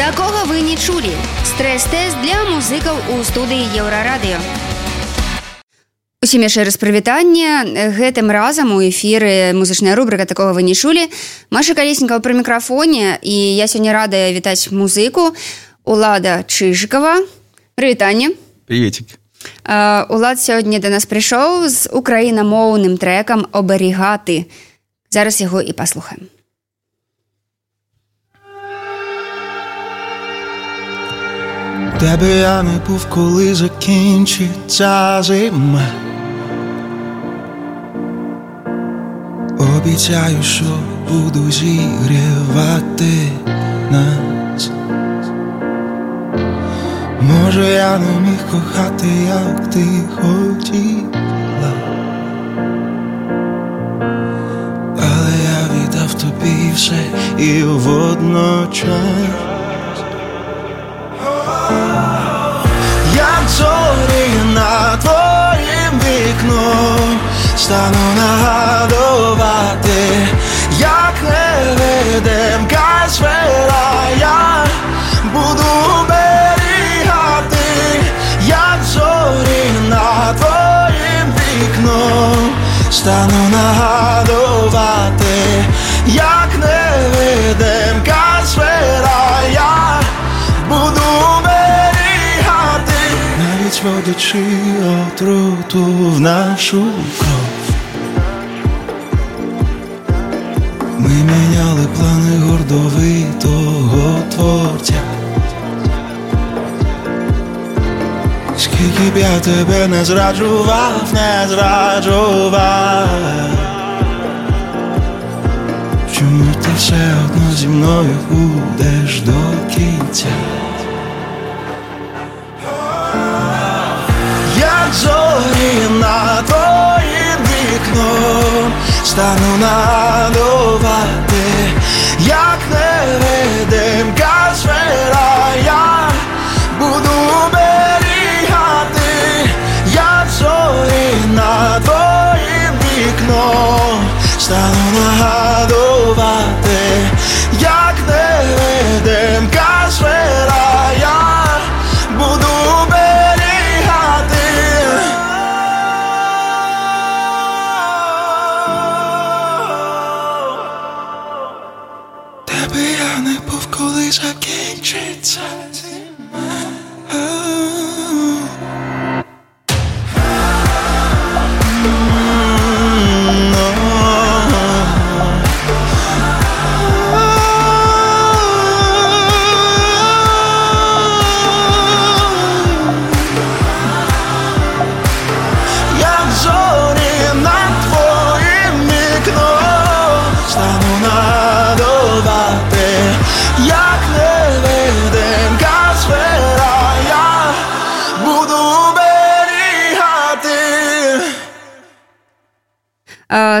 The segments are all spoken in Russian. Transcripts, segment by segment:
Такога вы не чулі. Стрэс-тэст для музыкаў у студыі еўрарадыё. Усім яшчэ раз прывітанне гэтым разам у эфіры музычная рубрика такого вы не чулі Маша калеснікаў пры мікрафоне і я сёння радая вітаць музыку Улада чыжыкова прывітанне приветик Улад сёння да нас прыйшоў з украінамоўным трэкам оберігаты зараз яго і паслухаем Тебе я не був, коли закінчиться зима. Обіцяю, що буду зігрівати нас. Може, я не міг кохати, як ти хотіла. Але я віддав тобі все і водночас. Стану нагадувати, як не невидимка сфера я буду берігати, як зорі над твоїм вікном стану нагадувати, як не невидимка сфера я буду берігати, навіть водячи отруту в нашу кров. Ми міняли плани гордовитого творця. Скільки б я тебе не зраджував, не зраджував. Чому ти все одно зі мною будеш до кінця? Як зорі над твоїм вікном стану як silent heart.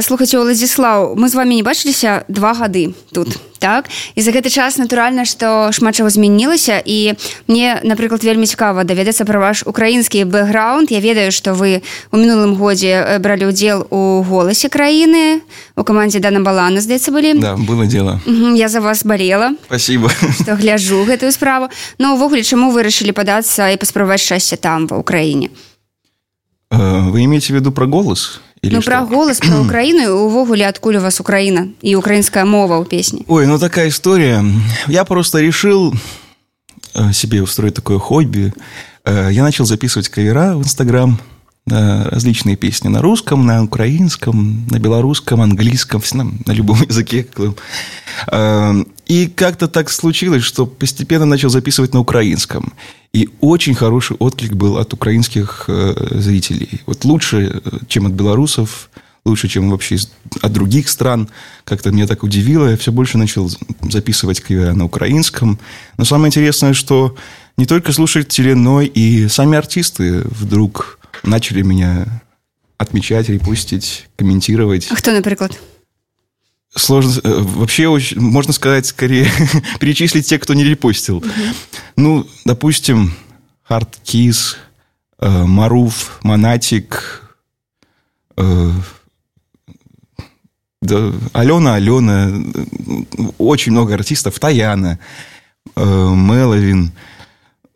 Э, слухайте Уладзіслаў мы з вами не бачыліся два гады тут так і за гэты час натуральна што шмат чаго змянілася і мне напрыклад вельмі цікава даведацца пра ваш украінскі бэкграунд Я ведаю што вы у мінулым годзе э, бралі ўдзел у голасе краіны у камандзе дана балана здаецца былі Да, было дело. Мгм, я за вас балела Спасибо. што гляджу гэтую справу но ўвогуле чаму вырашылі падацца і паспрабаваць шчасце там ва ўкраіне Э, Вы имеете в виду про голос? Или ну что? пра голас пра ўкраіну і увогуле адкуль у вас украіна і украінская мова ў песні Ой, ну такая история. Я просто решил э, себе устроить такое хобби. Э, Я начал записывать кавера в Инстаграм, да, различные песни на русском, на украинском, на белорусском, английском, на, любом языке. Э, И как-то так случилось, что постепенно начал записывать на украинском. И очень хороший отклик был от украинских э, зрителей. Вот лучше, э, чем от белорусов, лучше, чем вообще от других стран. Как-то меня так удивило. Я все больше начал записывать кавера на украинском. Но самое интересное, что не только слушатели, но и сами артисты вдруг начали меня отмечать, репостить, комментировать. А хто напрыклад Сложно... э, Вообще, очень- можно сказать, скорее перечислить тех, кто не репостил. Ну, допустим, Hard Keys, э, Маруф, Монатик, э, да, Алена, Алена, э, очень много артистов, Таяна. э, Меловин.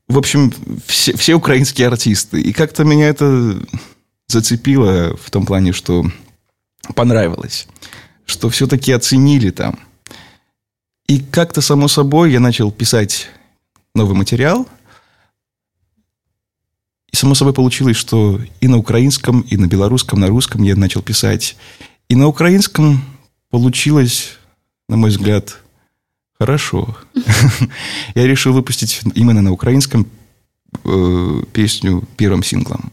В общем, все, все украинские артисты. И как-то меня это зацепило в том плане, что понравилось. Что все-таки оценили там. И как-то само собой я начал писать новый материал. И само собой получилось, что и на украинском, и на белорусском, на русском я начал писать. И на украинском получилось, на мой взгляд, хорошо. Я решил выпустить именно на украинском э, песню первым синглом.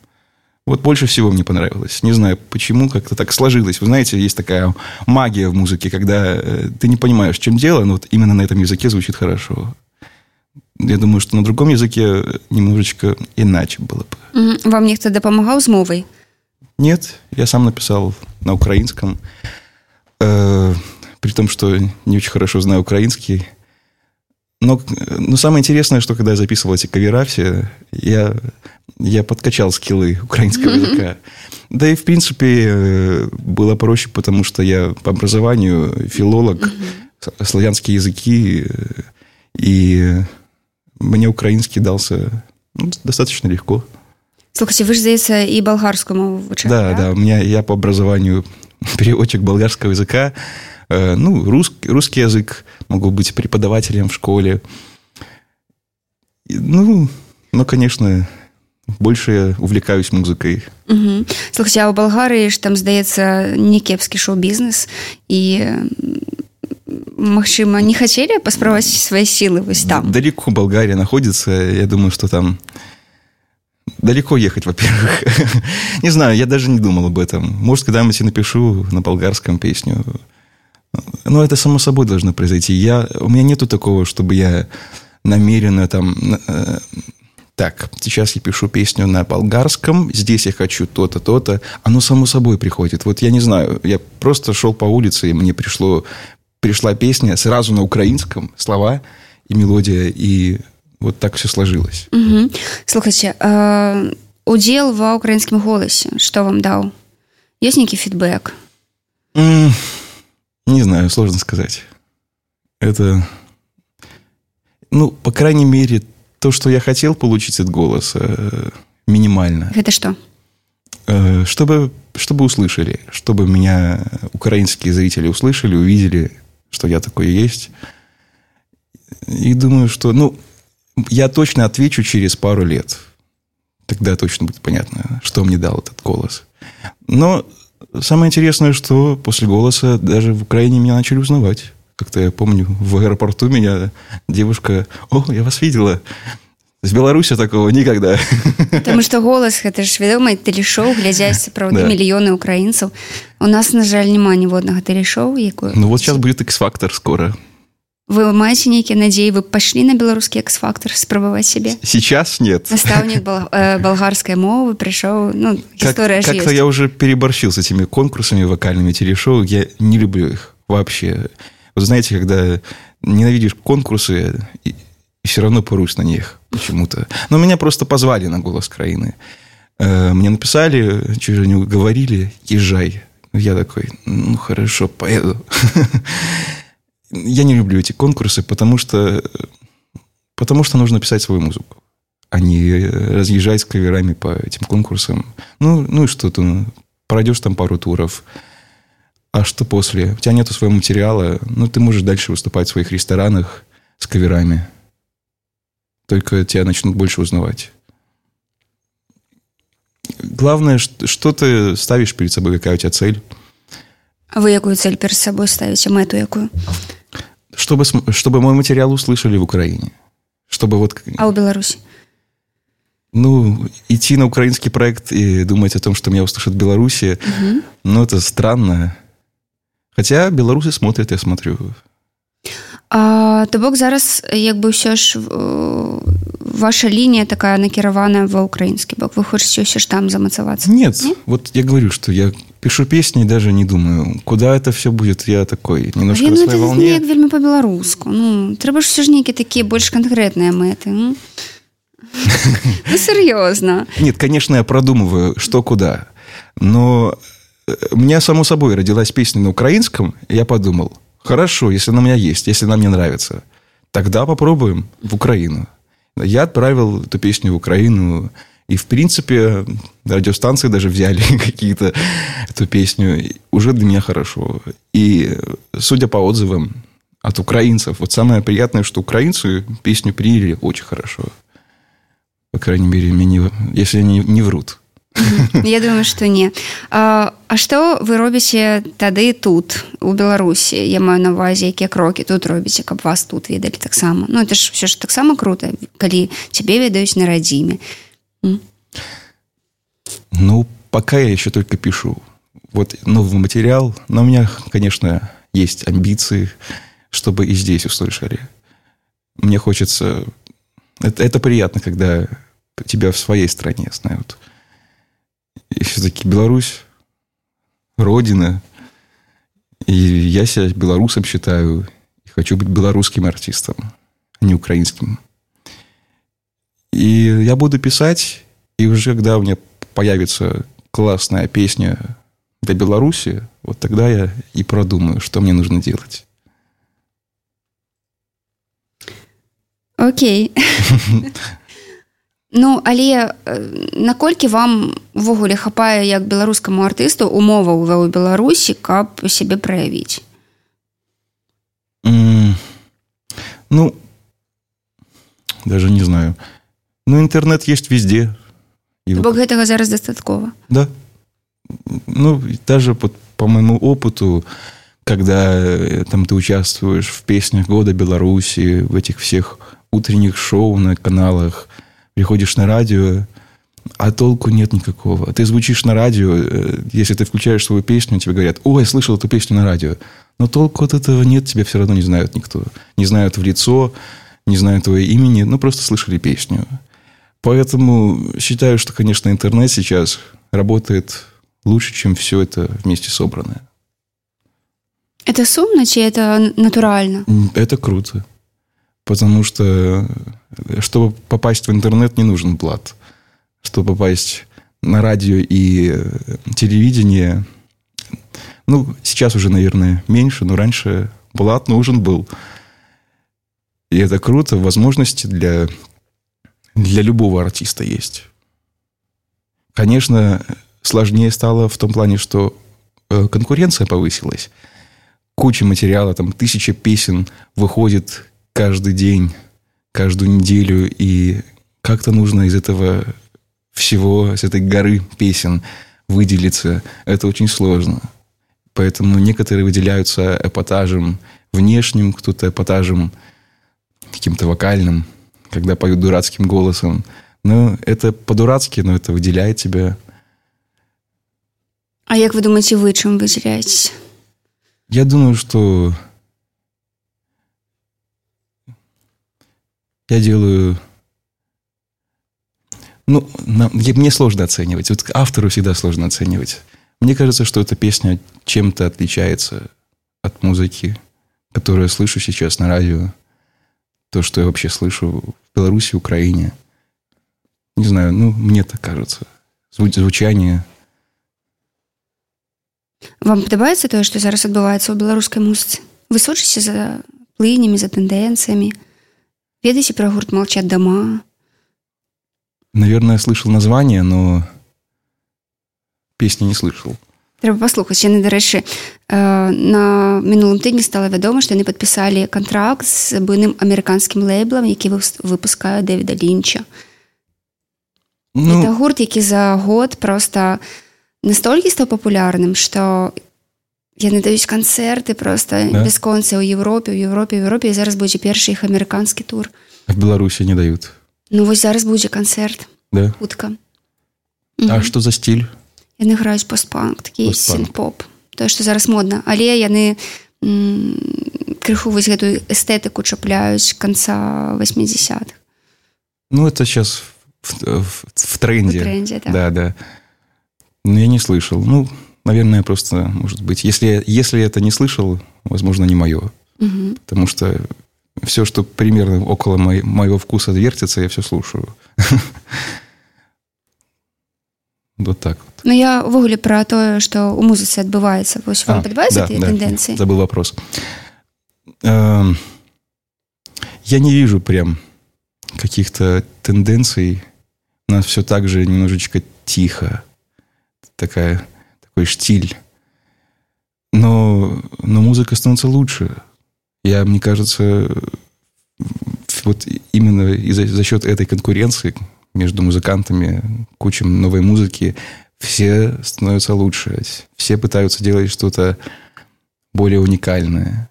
Вот больше всего мне понравилось. Не знаю, почему, как-то так сложилось. Вы знаете, есть такая магия в музыке, когда э, ты не понимаешь, в чем дело, но вот именно на этом языке звучит хорошо. Я думаю, что на другом языке немножечко иначе было бы. Вам никто допомагал с мовой? Нет, я сам написал на украинском. При том, что не очень хорошо знаю украинский. Но, но самое интересное, что когда я записывал эти кавера все, я, я подкачал скиллы украинского языка. Да и, в принципе, э, было проще, потому что я по образованию филолог, славянские языки, э, и мне украинский дался ну, достаточно легко. Слухайте, вы же, здається, і болгарську мову вивчали, Да, да, у меня, я по образованию переводчик болгарского языка, ну, русский, русский язык, могу быть преподавателем в школе. Ну, ну, конечно, больше я увлекаюсь музыкой. Угу. Слухайте, а у Болгарии ж там, здаецца, не кепскі шоу-бізнес і магчыма, не хотели паспрабаваць свои силы вось там? Далеко Болгария находится. Я думаю, что там далеко ехать, во-первых. не знаю, я даже не думал об этом. Может, когда-нибудь я напишу на болгарском песню. Ну, это само собой должно произойти. Я, у меня нету такого, чтобы я намеренно там... Э, так, сейчас я пишу песню на болгарском, здесь я хочу то-то, то-то. Оно само собой приходит. Вот я не знаю, я просто шел по улице, и мне пришло, пришла песня сразу на украинском, слова и мелодия, и вот так все сложилось. Угу. Слухайте, э, удел ва украинскім голосе, что вам дал? Есть некий фидбэк? Mm. Не знаю, сложно сказать. Это, ну, по крайней мере, то, что я хотел получить от голоса, э, минимально. Это что? Э, чтобы, чтобы услышали, чтобы меня украинские зрители услышали, увидели, что я такой есть. И думаю, что, ну, я точно отвечу через пару лет. Тогда точно будет понятно, что мне дал этот голос. Но Самое интересное, что после голоса даже в Украине меня начали узнавать. Как-то я помню, в аэропорту меня девушка... О, я вас видела. З Беларусі такого никогда. Потому что голос это ж вядомае тэлешоу глядзяць сапраўды да. мільёны украінцаў у нас на жаль няма ніводнага тэлешоу якую ну вот сейчас будет X-фактор скоро вы маеце нейкія надзеі вы пашлі на беларускі экс-фактор спрабаваць сябе сейчас нет наставнік бол, э, болгарской мовы пришел ну история как, как-то я уже переборщил с этими конкурсами вокальными телешоу я не люблю их вообще вот знаете когда ненавидишь конкурсы и, и все равно порусь на них почему-то но меня просто позвали на голос краины э, мне написали чуть не говорили езжай я такой ну хорошо поеду я не люблю эти конкурсы, потому что, потому что нужно писать свою музыку, а не разъезжать с каверами по этим конкурсам. Ну, ну и что ты, ну, пройдешь там пару туров, а что после? У тебя нету своего материала, ну, ты можешь дальше выступать в своих ресторанах с каверами. Только тебя начнут больше узнавать. Главное, что ты ставишь перед собой, какая у тебя цель. А вы какую цель перед собой ставите, мэту якую? чтобы, чтобы мой материал услышали в Украине. Чтобы вот... А у Беларуси? Ну, идти на украинский проект и думать о том, что меня услышат в Беларуси, угу. ну, это странно. Хотя белорусы смотрят, я смотрю. А, то бок зараз якби ўсё ж ваша линия такая накіраваная ва украінскі бок вы хочаце ўсё ж там замацавацца нет, нет вот я говорю что я пишу песни даже не думаю куда это все будет я такой немножко на своей волне вельмі по-беларуску ну трэба ж все ж нейкі такія больш канкрэтныя мэты ну, ну серьезно нет конечно я продумываю что куда но э, у меня само собой родилась песня на украинском я подумал хорошо если она у меня есть если она мне нравится тогда попробуем в Украину. Я отправил эту песню в Украину, и, в принципе, радиостанции даже взяли какие-то эту песню. Уже для меня хорошо. И, судя по отзывам от украинцев, вот самое приятное, что украинцы песню приняли очень хорошо. По крайней мере, мне не, если они не врут. Я думаю что не А, а што вы робіце тады тут у Беларусі я маю на увазе якія крокі тут робіце каб вас тут ведалі таксама Ну это ж все ж таксама круто калі цябе ведаюць на радзіме ну пока я еще только пишу вот новый материал но у меня конечно есть амбиции чтобы и здесь услышали мне хочется это, это приятно когда тебя в своей стране знают и все-таки Беларусь родина. И я себя белорусом считаю. И хочу быть белорусским артистом, а не украинским. И я буду писать, и уже когда у меня появится классная песня для Беларуси, вот тогда я и продумаю, что мне нужно делать. Окей. Ну але наколькі вам увогуле хапае як беларускаму артысту умова ў беларусі каб сябе праявіць mm, ну даже не знаю ну интернет есть везде и бок гэтага зараз дастаткова да ну даже по, по моему опыту когда э, там ты участвуешь в песнях года беларуси в этих всех утренних шоу на каналах приходишь на радио, а толку нет никакого. Ты звучишь на радио, э, если ты включаешь свою песню, тебе говорят, ой, я слышал эту песню на радио. Но толку от этого нет, тебя все равно не знают никто. Не знают в лицо, не знают твое имени, ну, просто слышали песню. Поэтому считаю, что, конечно, интернет сейчас работает лучше, чем все это вместе собранное. Это сумно, чи это натурально? Это круто. Потому что, чтобы попасть в интернет, не нужен плат. Чтобы попасть на радио и э, телевидение, ну, сейчас уже, наверное, меньше, но раньше плат нужен был. И это круто. Возможности для, для любого артиста есть. Конечно, сложнее стало в том плане, что э, конкуренция повысилась. Куча материала, там тысяча песен выходит каждый день, каждую неделю, и как-то нужно из этого всего, с этой горы песен выделиться. Это очень сложно. Поэтому некоторые выделяются эпатажем внешним, кто-то эпатажем каким-то вокальным, когда поют дурацким голосом. Ну, это по-дурацки, но это выделяет тебя. А как вы думаете, вы чем выделяетесь? Я думаю, что я делаю... Ну, мне сложно оценивать. Вот автору всегда сложно оценивать. Мне кажется, что эта песня чем-то отличается от музыки, которую я слышу сейчас на радио То, что я вообще слышу в Беларуси, Украине. Не знаю, ну, мне так кажется. Звуч, звучание. Вам падабаецца тое, што зараз адбываецца ў беларускай музыцы? Вы сочыце за плынямі, за тэндэнцыямі? Ведаеце про гурт «Молчат дома»? Наверное, слышал название, но песни не слышал. Трэба паслухаць яны дарэчы на мінулым тыдні стала вядома што яны падпісалі кантракт з буйным амерыканскім лейблам які выпускае дэвіда лінча ну... это гурт які за год просто настолькі стаў папулярным што яны даюць канцэрты просто да? бясконцы ў Европе у Европе в Европе зараз будзе першы іх амерыканскі тур в беларусі не дают ну вось зараз будзе канцэрт да? хутка А угу. что за стиль Яны граюць постпанк такі поп тое что зараз модна але яны крыху вось гэтую эстэтыку чапляюць конца 80-х ну это сейчас в, в, в тренде, в тренде да. да да но я не слышал ну наверное, просто, может быть, если, если это не слышал, возможно, не мое. Угу. Потому что все, что примерно около мо- моего вкуса вертится, я все слушаю. Вот так вот. Ну, я увогуле про то, что у музыцы отбывается. Вось вам а, подбываются да, эти да, тенденции? Забыл вопрос. Эм, я не вижу прям каких-то тенденций. У нас все так же немножечко тихо. Такая, такой штиль. Но, но музыка становится лучше. Я, мне кажется, вот именно из-за, за счет этой конкуренции между музыкантами, кучем новой музыки, все становятся лучше. Все пытаются делать что-то более уникальное.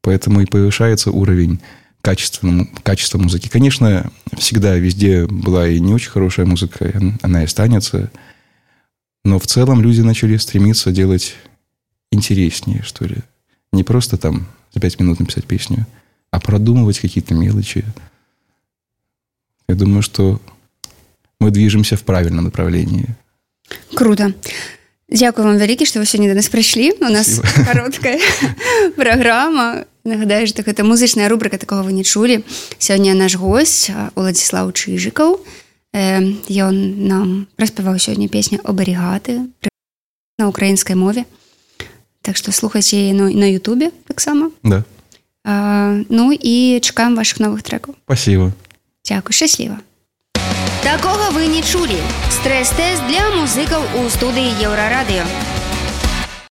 Поэтому и повышается уровень качества, качества музыки. Конечно, всегда везде была и не очень хорошая музыка, она и останется. Но в целом люди начали стремиться делать интереснее, что ли. Не просто там за пять минут написать песню, а продумывать какие-то мелочи. Я думаю, что мы движемся в правильном направлении. Круто. Дякую вам вялікі што вы сёння да нас прыйшлі у нас кароткая праграма нагадаю што гэта музычная рубрика такого вы не чулі сёння наш гость уладзіслаў чыжыкаў ён нам распяваў сёння песню абарігаты на украінскай мове так што слухаць яе ну, на Ютубе таксама да. ну і чакаем ваших новых трекаў спасибо Дякую шчасліва Такога вы не чулі. Стрэс-тэст для музыкаў у студыі Еўрарадыё.